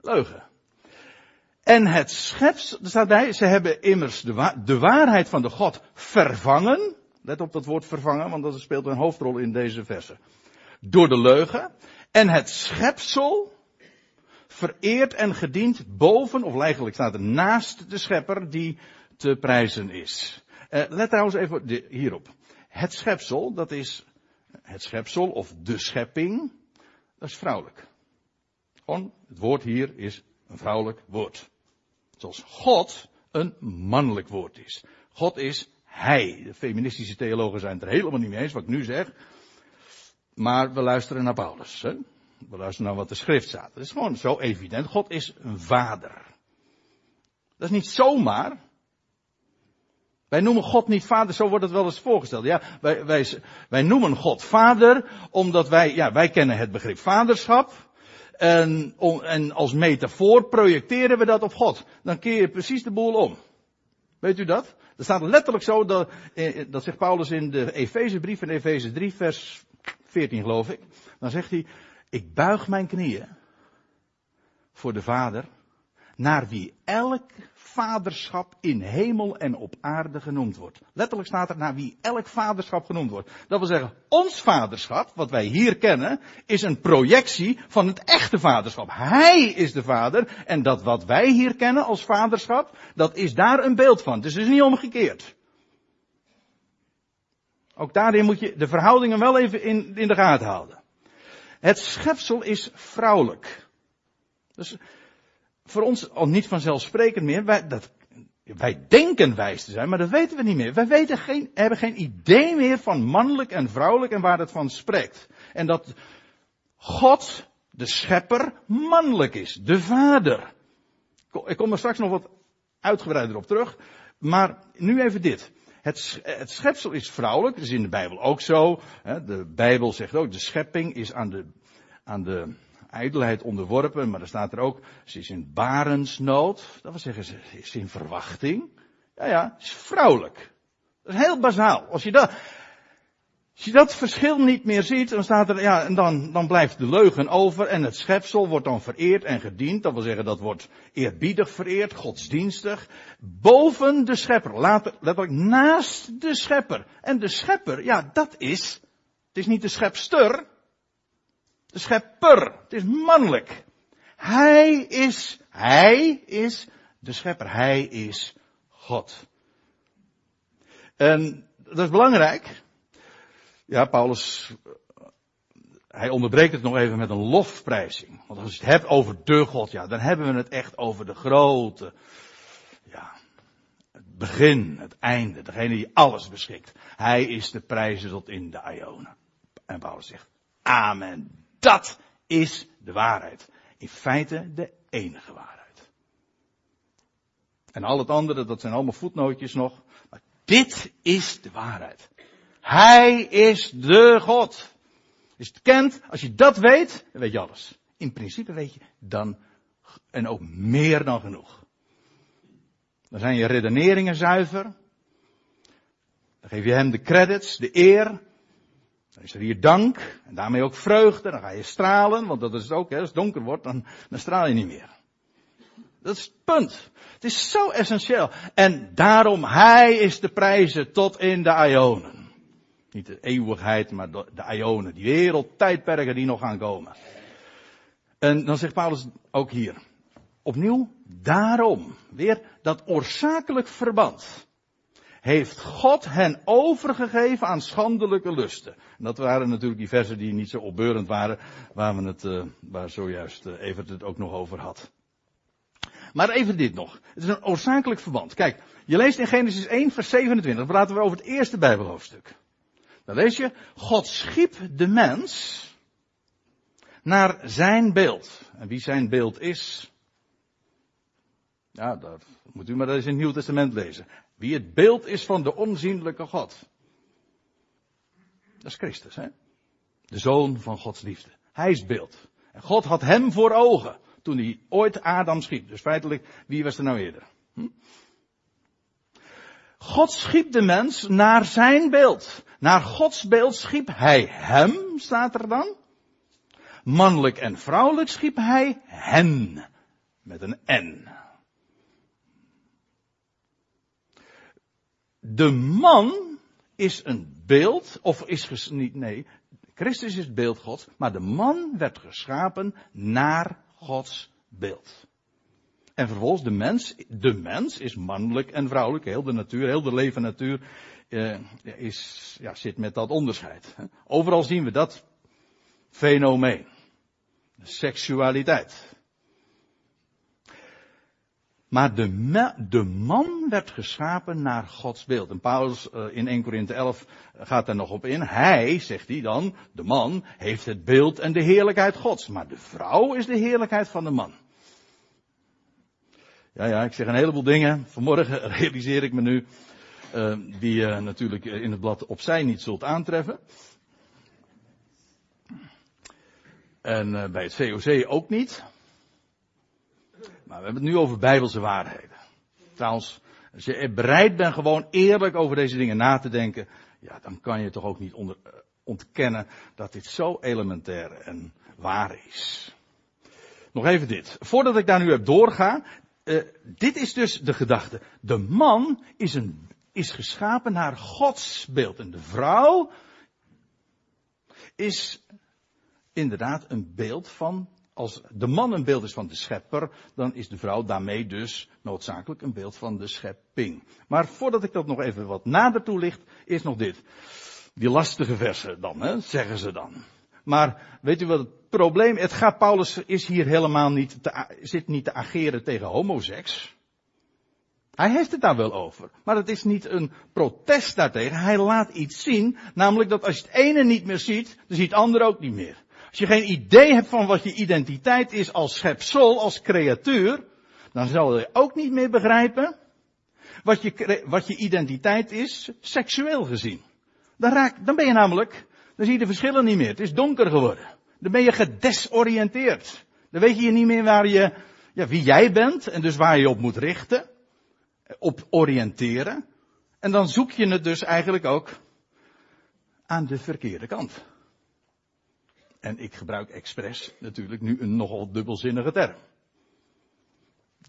A: Leugen. En het schepsel, staat bij, ze hebben immers de, wa de waarheid van de God vervangen. Let op dat woord vervangen, want dat speelt een hoofdrol in deze verse. Door de leugen. En het schepsel vereerd en gediend boven, of eigenlijk staat er naast de schepper die te prijzen is. Uh, let trouwens even hierop. Het schepsel, dat is het schepsel of de schepping, dat is vrouwelijk. Gewoon, het woord hier is een vrouwelijk woord. Zoals God een mannelijk woord is. God is hij. De feministische theologen zijn het er helemaal niet mee eens wat ik nu zeg. Maar we luisteren naar Paulus. Hè? We luisteren naar wat de schrift staat. Het is gewoon zo evident. God is een vader. Dat is niet zomaar. Wij noemen God niet vader, zo wordt het wel eens voorgesteld. Ja, wij, wij, wij noemen God vader, omdat wij, ja, wij kennen het begrip vaderschap. En, en als metafoor projecteren we dat op God. Dan keer je precies de boel om. Weet u dat? Er staat letterlijk zo, dat, eh, dat zegt Paulus in de Efezebrief, in Efeze 3 vers 14 geloof ik. Dan zegt hij, ik buig mijn knieën voor de Vader, naar wie elk vaderschap in hemel en op aarde genoemd wordt. Letterlijk staat er naar wie elk vaderschap genoemd wordt. Dat wil zeggen, ons vaderschap, wat wij hier kennen, is een projectie van het echte vaderschap. Hij is de vader en dat wat wij hier kennen als vaderschap, dat is daar een beeld van. Dus het is niet omgekeerd. Ook daarin moet je de verhoudingen wel even in, de gaten houden. Het schepsel is vrouwelijk. Dus voor ons al niet vanzelfsprekend meer. Wij, dat, wij denken wijs te zijn, maar dat weten we niet meer. Wij weten geen, hebben geen idee meer van mannelijk en vrouwelijk en waar het van spreekt. En dat God, de schepper, mannelijk is. De vader. Ik kom er straks nog wat uitgebreider op terug. Maar nu even dit. Het, het schepsel is vrouwelijk, dat is in de Bijbel ook zo. De Bijbel zegt ook, de schepping is aan de, aan de ijdelheid onderworpen, maar er staat er ook, ze is in barensnood. Dat wil zeggen, ze is in verwachting. Ja, ja, is vrouwelijk. Dat is heel bazaal. Als je dat, als je dat verschil niet meer ziet, dan staat er, ja, en dan, dan blijft de leugen over en het schepsel wordt dan vereerd en gediend. Dat wil zeggen, dat wordt eerbiedig vereerd, godsdienstig. Boven de schepper, letterlijk naast de schepper. En de schepper, ja, dat is, het is niet de schepster, de schepper. Het is mannelijk. Hij is, hij is de schepper. Hij is God. En dat is belangrijk. Ja, Paulus, hij onderbreekt het nog even met een lofprijzing. Want als je het hebt over de God, ja, dan hebben we het echt over de grote, ja, het begin, het einde, degene die alles beschikt. Hij is de prijzen tot in de Ionen. En Paulus zegt, amen. Dat is de waarheid. In feite de enige waarheid. En al het andere, dat zijn allemaal voetnootjes nog. Maar dit is de waarheid. Hij is de God. Je het kent, als je dat weet, dan weet je alles. In principe weet je dan, en ook meer dan genoeg. Dan zijn je redeneringen zuiver. Dan geef je hem de credits, de eer. Dan is er hier dank. En daarmee ook vreugde. Dan ga je stralen, want dat is het ook, hè, als het donker wordt, dan, dan straal je niet meer. Dat is het punt. Het is zo essentieel. En daarom, hij is de prijzen tot in de Ionen. Niet de eeuwigheid, maar de, de Ionen. Die wereldtijdperken die nog gaan komen. En dan zegt Paulus ook hier. Opnieuw, daarom. Weer dat oorzakelijk verband. Heeft God hen overgegeven aan schandelijke lusten. En dat waren natuurlijk die versen die niet zo opbeurend waren. Waar we het, uh, waar zojuist uh, Evert het ook nog over had. Maar even dit nog. Het is een oorzakelijk verband. Kijk, je leest in Genesis 1 vers 27. Dan praten we over het eerste Bijbelhoofdstuk. Dan lees je, God schiep de mens naar zijn beeld. En wie zijn beeld is, ja, dat moet u maar eens in het Nieuw Testament lezen. Wie het beeld is van de onzienlijke God. Dat is Christus, hè? De zoon van Gods liefde. Hij is beeld. En God had hem voor ogen toen hij ooit Adam schiep. Dus feitelijk, wie was er nou eerder? Hm? God schiep de mens naar zijn beeld. Naar Gods beeld schiep hij hem, staat er dan. Mannelijk en vrouwelijk schiep hij hen. Met een N. De man is een beeld, of is niet, nee, Christus is het beeld Gods, maar de man werd geschapen naar Gods beeld. En vervolgens de mens, de mens is mannelijk en vrouwelijk, heel de natuur, heel de leven natuur eh, is, ja, zit met dat onderscheid. Overal zien we dat fenomeen. Seksualiteit. Maar de, de, man werd geschapen naar Gods beeld. En Paulus uh, in 1 Korinthe 11 gaat daar nog op in. Hij, zegt hij dan, de man, heeft het beeld en de heerlijkheid Gods. Maar de vrouw is de heerlijkheid van de man. Ja, ja, ik zeg een heleboel dingen. Vanmorgen realiseer ik me nu, uh, die je natuurlijk in het blad opzij niet zult aantreffen. En bij het VOC ook niet. Maar we hebben het nu over bijbelse waarheden. Trouwens, als je bereid bent gewoon eerlijk over deze dingen na te denken, ja, dan kan je toch ook niet uh, ontkennen dat dit zo elementair en waar is. Nog even dit. Voordat ik daar nu op doorga, uh, dit is dus de gedachte. De man is, een, is geschapen naar Gods beeld en de vrouw is inderdaad een beeld van als de man een beeld is van de schepper, dan is de vrouw daarmee dus noodzakelijk een beeld van de schepping. Maar voordat ik dat nog even wat nader toelicht, is nog dit. Die lastige versen dan, hè, zeggen ze dan. Maar weet u wat het probleem, het gaat, Paulus is hier helemaal niet te, zit niet te ageren tegen homoseks. Hij heeft het daar wel over. Maar het is niet een protest daartegen. Hij laat iets zien. Namelijk dat als je het ene niet meer ziet, dan ziet het andere ook niet meer. Als je geen idee hebt van wat je identiteit is als schepsel, als creatuur, dan zal je ook niet meer begrijpen wat je, wat je identiteit is, seksueel gezien. Dan, raak, dan ben je namelijk, dan zie je de verschillen niet meer. Het is donker geworden. Dan ben je gedesoriënteerd. Dan weet je niet meer waar je, ja, wie jij bent en dus waar je op moet richten. Op oriënteren. En dan zoek je het dus eigenlijk ook aan de verkeerde kant. En ik gebruik expres natuurlijk nu een nogal dubbelzinnige term.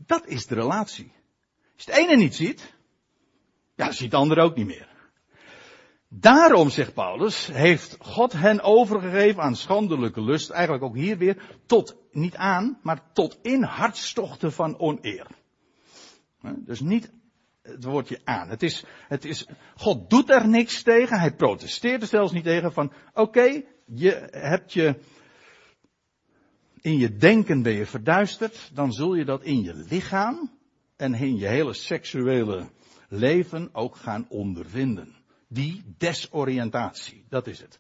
A: Dat is de relatie. Als je het ene niet ziet, ja, ziet de ander ook niet meer. Daarom, zegt Paulus, heeft God hen overgegeven aan schandelijke lust, eigenlijk ook hier weer, tot, niet aan, maar tot in hartstochten van oneer. Dus niet het woordje aan. Het is, het is, God doet er niks tegen, hij protesteert er zelfs niet tegen van, oké, je hebt je, in je denken ben je verduisterd, dan zul je dat in je lichaam en in je hele seksuele leven ook gaan ondervinden. Die desoriëntatie, dat is het.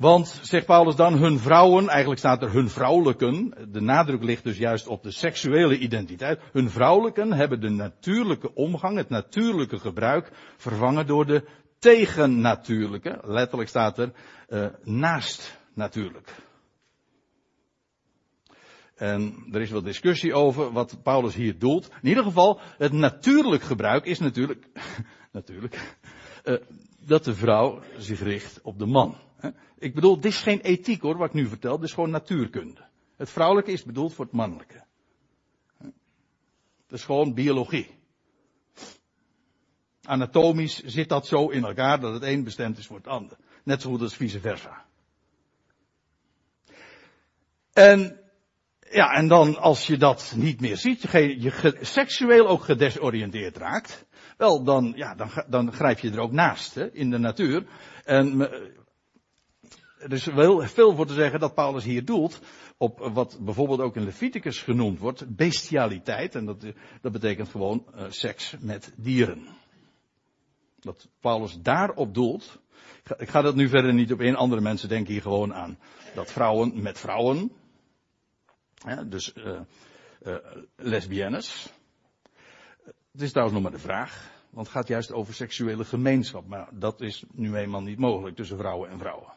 A: Want, zegt Paulus dan, hun vrouwen, eigenlijk staat er hun vrouwelijken, de nadruk ligt dus juist op de seksuele identiteit. Hun vrouwelijken hebben de natuurlijke omgang, het natuurlijke gebruik, vervangen door de tegennatuurlijke. Letterlijk staat er uh, naast natuurlijk. En er is wel discussie over wat Paulus hier doelt. In ieder geval, het natuurlijk gebruik is natuurlijk, natuurlijk, uh, dat de vrouw zich richt op de man. Ik bedoel, dit is geen ethiek hoor, wat ik nu vertel, dit is gewoon natuurkunde. Het vrouwelijke is bedoeld voor het mannelijke. Het is gewoon biologie. Anatomisch zit dat zo in elkaar dat het een bestemd is voor het ander. Net zo goed als vice versa. En ja, en dan als je dat niet meer ziet, je, je seksueel ook gedesoriënteerd raakt, wel dan, ja, dan, dan grijp je er ook naast hè, in de natuur. En er is wel veel voor te zeggen dat Paulus hier doelt op wat bijvoorbeeld ook in Leviticus genoemd wordt, bestialiteit. En dat, dat betekent gewoon uh, seks met dieren. Dat Paulus daarop doelt. Ik ga dat nu verder niet op in. Andere mensen denken hier gewoon aan dat vrouwen met vrouwen. Dus uh, uh, lesbiennes. Het is trouwens nog maar de vraag. Want het gaat juist over seksuele gemeenschap. Maar dat is nu eenmaal niet mogelijk tussen vrouwen en vrouwen.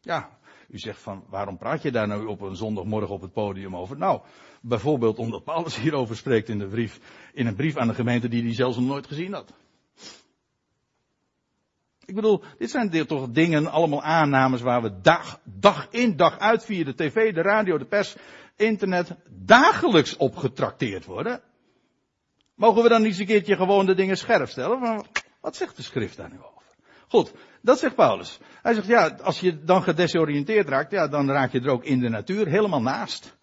A: Ja, u zegt van, waarom praat je daar nou op een zondagmorgen op het podium over? Nou, bijvoorbeeld omdat Paulus hierover spreekt in de brief, in een brief aan de gemeente die hij zelfs nog nooit gezien had. Ik bedoel, dit zijn toch dingen, allemaal aannames waar we dag, dag in, dag uit via de tv, de radio, de pers, internet, dagelijks op getrakteerd worden. Mogen we dan niet eens een keertje gewoon de dingen scherp stellen? Wat zegt de schrift daar nu over? Goed, dat zegt Paulus. Hij zegt, ja, als je dan gedesoriënteerd raakt, ja, dan raak je er ook in de natuur helemaal naast.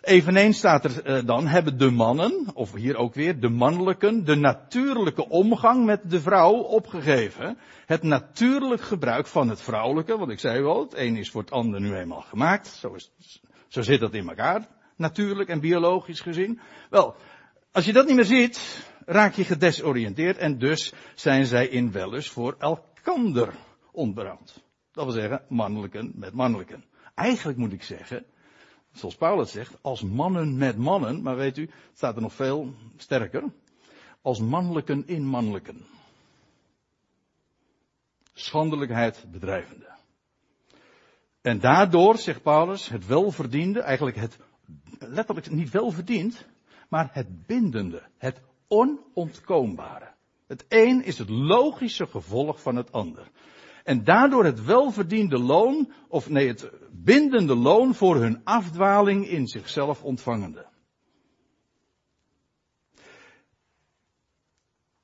A: Eveneens staat er uh, dan, hebben de mannen, of hier ook weer, de mannelijken, de natuurlijke omgang met de vrouw opgegeven. Het natuurlijk gebruik van het vrouwelijke, want ik zei wel, het een is voor het ander nu eenmaal gemaakt. Zo, is, zo zit dat in elkaar, natuurlijk en biologisch gezien. Wel, als je dat niet meer ziet, raak je gedesoriënteerd en dus zijn zij in wellus voor elkander ontbrand. Dat wil zeggen, mannelijken met mannelijken. Eigenlijk moet ik zeggen, zoals Paulus zegt, als mannen met mannen, maar weet u, het staat er nog veel sterker, als mannelijken in mannelijken. Schandelijkheid bedrijvende. En daardoor, zegt Paulus, het welverdiende, eigenlijk het letterlijk niet welverdiend, maar het bindende, het onontkoombare. Het een is het logische gevolg van het ander. En daardoor het welverdiende loon, of nee, het bindende loon voor hun afdwaling in zichzelf ontvangende.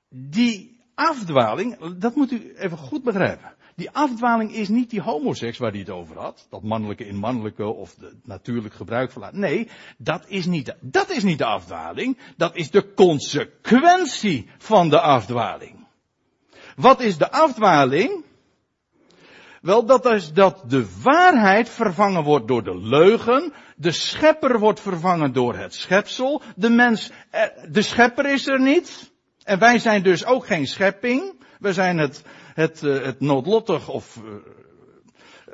A: Die afdwaling, dat moet u even goed begrijpen. Die afdwaling is niet die homoseks waar hij het over had. Dat mannelijke in mannelijke of de natuurlijk gebruik verlaten. Nee, dat is niet, de, dat is niet de afdwaling. Dat is de consequentie van de afdwaling. Wat is de afdwaling? Wel, dat is dat de waarheid vervangen wordt door de leugen. De schepper wordt vervangen door het schepsel. De mens, eh, de schepper is er niet. En wij zijn dus ook geen schepping. We zijn het, het, eh, het noodlottig of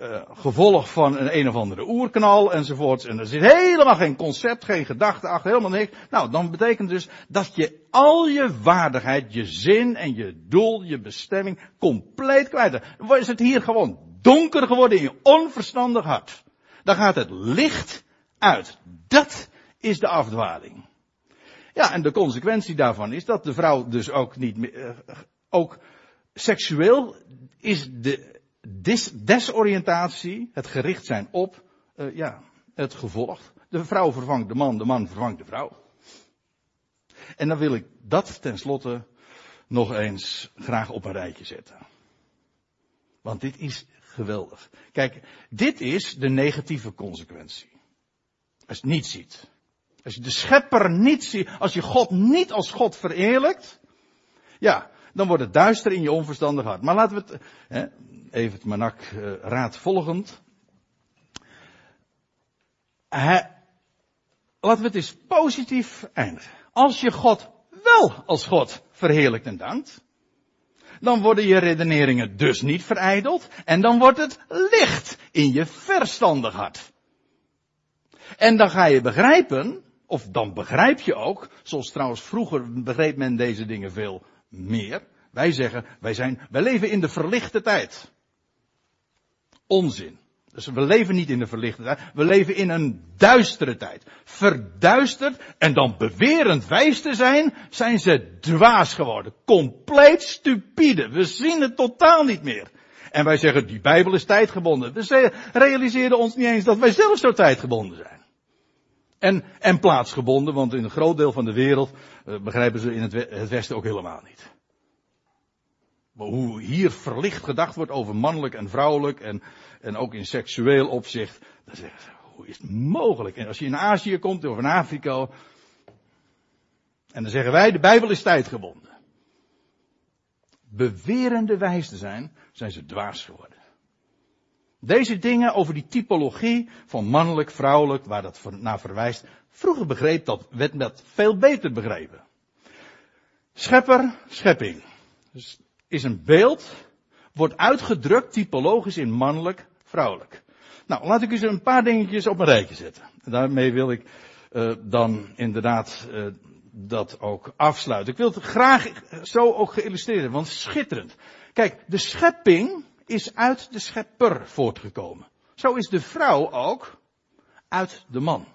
A: uh, gevolg van een een of andere oerknal enzovoorts. En er zit helemaal geen concept, geen gedachte achter, helemaal niks. Nou, dan betekent dus dat je al je waardigheid, je zin en je doel, je bestemming compleet kwijt. Dan is het hier gewoon donker geworden in je onverstandig hart. Dan gaat het licht uit. Dat is de afdwaling. Ja, en de consequentie daarvan is dat de vrouw dus ook niet meer, ook seksueel is de desoriëntatie, het gericht zijn op, uh, ja, het gevolg. De vrouw vervangt de man, de man vervangt de vrouw. En dan wil ik dat tenslotte nog eens graag op een rijtje zetten. Want dit is geweldig. Kijk, dit is de negatieve consequentie. Als je het niet ziet. Als je de schepper niet ziet, als je God niet als God vereerlijkt, ja, dan wordt het duister in je onverstandig hart. Maar laten we het, hè, even het Manak uh, raad volgend. laten we het eens positief eindigen. Als je God wel als God verheerlijkt en dankt, dan worden je redeneringen dus niet verijdeld en dan wordt het licht in je verstandig hart. En dan ga je begrijpen, of dan begrijp je ook, zoals trouwens vroeger begreep men deze dingen veel meer. Wij zeggen, wij zijn, wij leven in de verlichte tijd. Onzin. Dus we leven niet in de verlichte tijd, we leven in een duistere tijd. Verduisterd en dan bewerend wijs te zijn, zijn ze dwaas geworden. Compleet stupide. We zien het totaal niet meer. En wij zeggen, die Bijbel is tijdgebonden. We realiseerden ons niet eens dat wij zelf zo tijdgebonden zijn. En, en plaatsgebonden, want in een groot deel van de wereld begrijpen ze in het, het Westen ook helemaal niet. Maar hoe hier verlicht gedacht wordt over mannelijk en vrouwelijk en, en ook in seksueel opzicht, dan zeggen ze, hoe is het mogelijk? En als je in Azië komt of in Afrika, en dan zeggen wij, de Bijbel is tijdgebonden. Bewerende wijs te zijn, zijn ze dwaas geworden. Deze dingen over die typologie van mannelijk, vrouwelijk, waar dat naar verwijst, vroeger begreep dat, werd dat veel beter begrepen. Schepper, schepping. Dus is een beeld, wordt uitgedrukt typologisch in mannelijk, vrouwelijk. Nou, laat ik eens een paar dingetjes op een rijtje zetten. Daarmee wil ik uh, dan inderdaad uh, dat ook afsluiten. Ik wil het graag zo ook geïllustreerd, want schitterend. Kijk, de schepping is uit de schepper voortgekomen. Zo is de vrouw ook uit de man.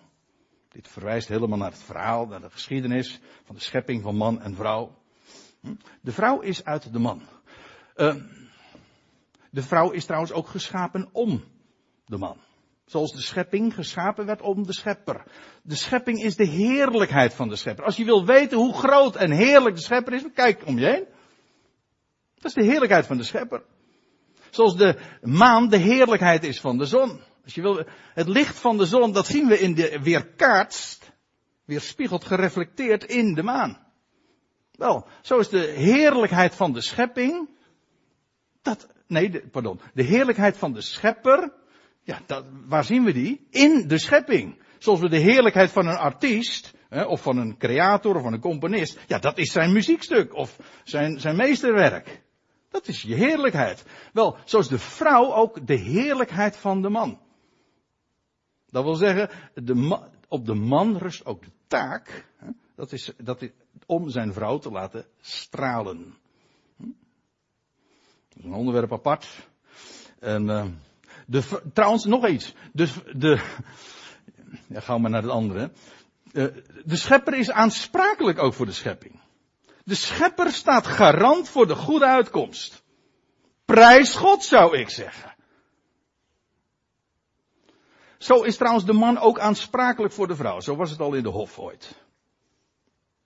A: Dit verwijst helemaal naar het verhaal, naar de geschiedenis van de schepping van man en vrouw. Hm? De vrouw is uit de man. Uh, de vrouw is trouwens ook geschapen om de man. Zoals de schepping geschapen werd om de schepper. De schepping is de heerlijkheid van de schepper. Als je wil weten hoe groot en heerlijk de schepper is, kijk om je heen. Dat is de heerlijkheid van de schepper. Zoals de maan de heerlijkheid is van de zon. Als je wil, het licht van de zon, dat zien we in de weerkaatst, weerspiegeld gereflecteerd in de maan. Wel, zo is de heerlijkheid van de schepping, dat, nee, de, pardon, de heerlijkheid van de schepper, ja, dat, waar zien we die? In de schepping. Zoals we de heerlijkheid van een artiest, hè, of van een creator, of van een componist, ja, dat is zijn muziekstuk, of zijn, zijn meesterwerk. Dat is je heerlijkheid. Wel, zo is de vrouw ook de heerlijkheid van de man. Dat wil zeggen, de op de man rust ook de taak, hè, dat is, dat om zijn vrouw te laten stralen. Hm? Dat is een onderwerp apart. En, uh, de, trouwens, nog iets. Dus de, ja, gaan we maar naar het andere. Uh, de schepper is aansprakelijk ook voor de schepping. De schepper staat garant voor de goede uitkomst. Prijs God, zou ik zeggen. Zo is trouwens de man ook aansprakelijk voor de vrouw. Zo was het al in de hof ooit.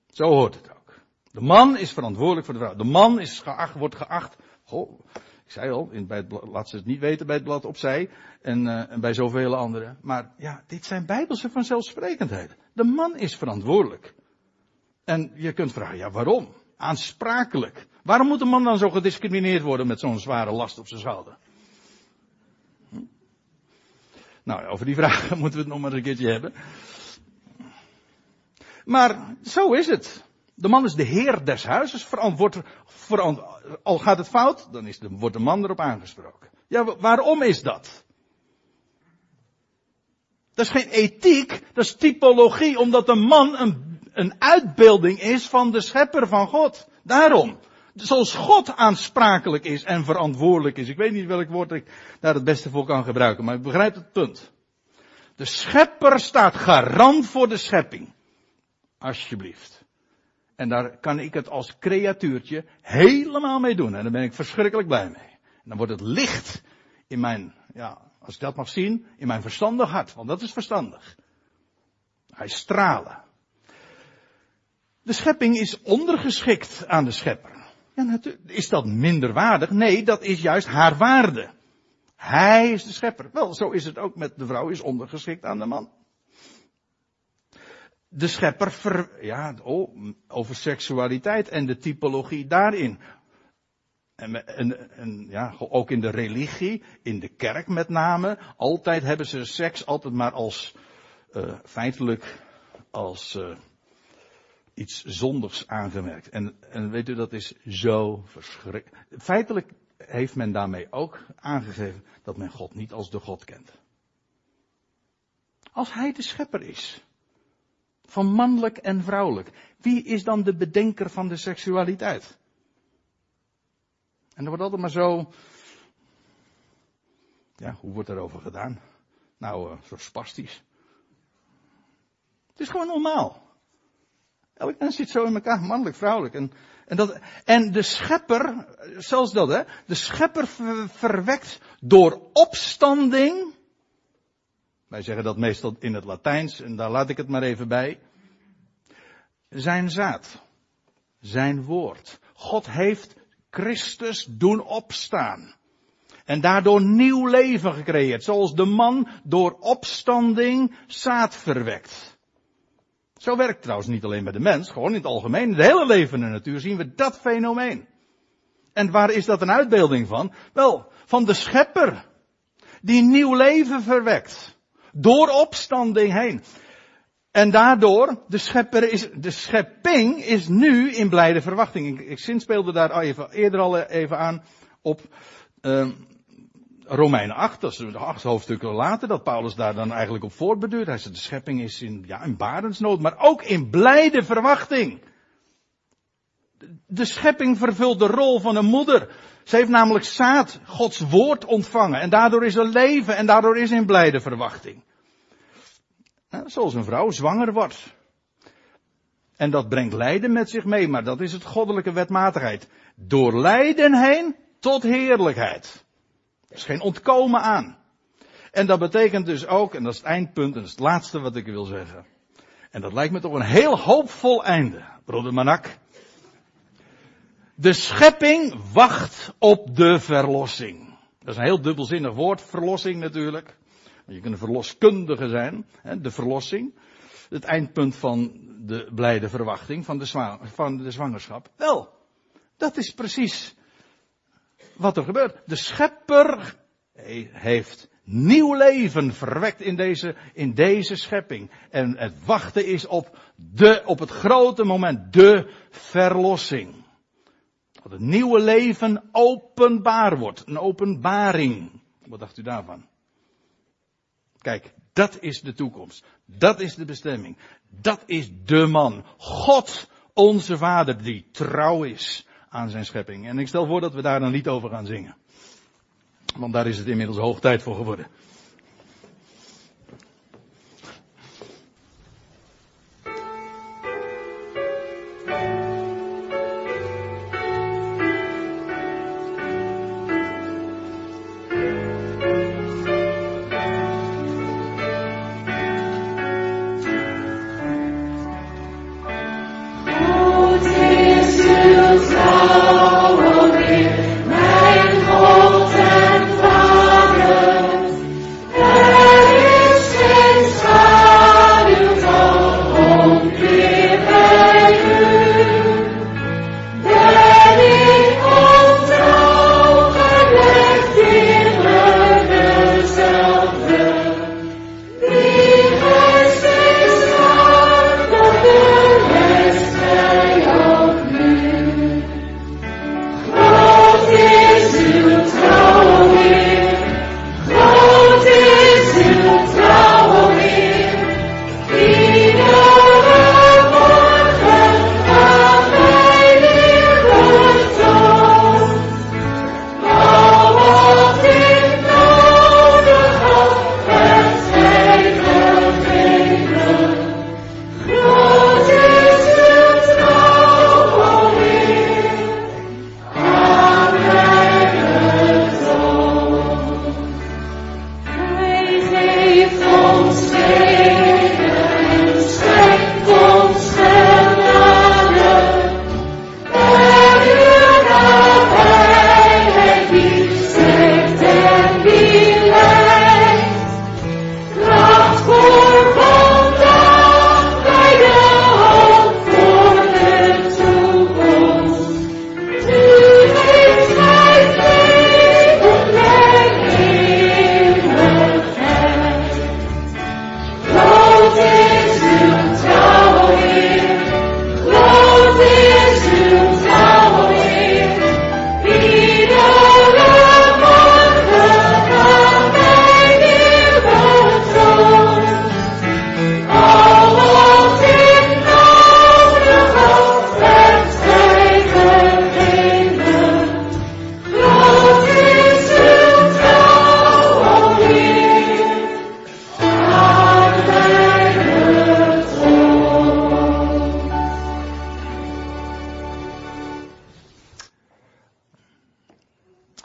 A: Zo hoort het ook. De man is verantwoordelijk voor de vrouw. De man is geacht, wordt geacht. Goh, ik zei al, in, bij het laat ze het niet weten bij het blad opzij. En, uh, en bij zoveel anderen. Maar ja, dit zijn bijbelse vanzelfsprekendheden. De man is verantwoordelijk. En je kunt vragen, ja waarom? Aansprakelijk. Waarom moet een man dan zo gediscrimineerd worden met zo'n zware last op zijn schouder? Hm? Nou, over die vragen moeten we het nog maar een keertje hebben. Maar zo is het. De man is de heer des huizes, verantwoord, verantwoord, al gaat het fout, dan is de, wordt de man erop aangesproken. Ja, waarom is dat? Dat is geen ethiek, dat is typologie, omdat de man een een uitbeelding is van de schepper van God. Daarom. Zoals God aansprakelijk is en verantwoordelijk is. Ik weet niet welk woord ik daar het beste voor kan gebruiken, maar ik begrijp het punt. De schepper staat garant voor de schepping. Alsjeblieft. En daar kan ik het als creatuurtje helemaal mee doen. En daar ben ik verschrikkelijk blij mee. En dan wordt het licht in mijn, ja, als ik dat mag zien, in mijn verstandig hart. Want dat is verstandig. Hij stralen. De schepping is ondergeschikt aan de schepper. Ja, is dat minder waardig? Nee, dat is juist haar waarde. Hij is de schepper. Wel, zo is het ook met de vrouw is ondergeschikt aan de man. De schepper, ver, ja, oh, over seksualiteit en de typologie daarin. En, en, en, ja, ook in de religie, in de kerk met name, altijd hebben ze seks altijd maar als, uh, feitelijk, als, uh, iets zondigs aangemerkt. En, en weet u, dat is zo verschrikkelijk. Feitelijk heeft men daarmee ook aangegeven dat men God niet als de God kent. Als hij de schepper is. Van mannelijk en vrouwelijk. Wie is dan de bedenker van de seksualiteit? En er wordt altijd maar zo. Ja, hoe wordt erover gedaan? Nou, uh, zo spastisch. Het is gewoon normaal. Elk mens zit zo in elkaar, mannelijk, vrouwelijk. En, en, dat, en de schepper, zelfs dat hè, de schepper verwekt door opstanding. Wij zeggen dat meestal in het Latijns, en daar laat ik het maar even bij. Zijn zaad. Zijn woord. God heeft Christus doen opstaan. En daardoor nieuw leven gecreëerd. Zoals de man door opstanding zaad verwekt. Zo werkt trouwens niet alleen bij de mens, gewoon in het algemeen. In de hele levende natuur zien we dat fenomeen. En waar is dat een uitbeelding van? Wel, van de schepper. Die nieuw leven verwekt. Door opstanding heen. En daardoor, de, schepper is, de schepping is nu in blijde verwachting. Ik, ik zinspeelde daar even, eerder al even aan op uh, Romeinen 8, dat is acht hoofdstukken later, dat Paulus daar dan eigenlijk op voortbeduurt. Hij zegt, de schepping is in, ja, in barensnood, maar ook in blijde verwachting. De schepping vervult de rol van een moeder. Ze heeft namelijk zaad, Gods woord ontvangen. En daardoor is er leven en daardoor is in blijde verwachting. zoals een vrouw zwanger wordt. En dat brengt lijden met zich mee, maar dat is het goddelijke wetmatigheid. Door lijden heen tot heerlijkheid. Er is geen ontkomen aan. En dat betekent dus ook, en dat is het eindpunt, en dat is het laatste wat ik wil zeggen. En dat lijkt me toch een heel hoopvol einde, broeder Manak. De schepping wacht op de verlossing. Dat is een heel dubbelzinnig woord, verlossing natuurlijk. Je kunt een verloskundige zijn, de verlossing. Het eindpunt van de blijde verwachting van de, van de zwangerschap. Wel, dat is precies wat er gebeurt. De schepper heeft nieuw leven verwekt in deze, in deze schepping. En het wachten is op de, op het grote moment, de verlossing. Dat het nieuwe leven openbaar wordt. Een openbaring. Wat dacht u daarvan? Kijk, dat is de toekomst. Dat is de bestemming. Dat is de man. God, onze Vader, die trouw is aan zijn schepping. En ik stel voor dat we daar dan niet over gaan zingen. Want daar is het inmiddels hoog tijd voor geworden.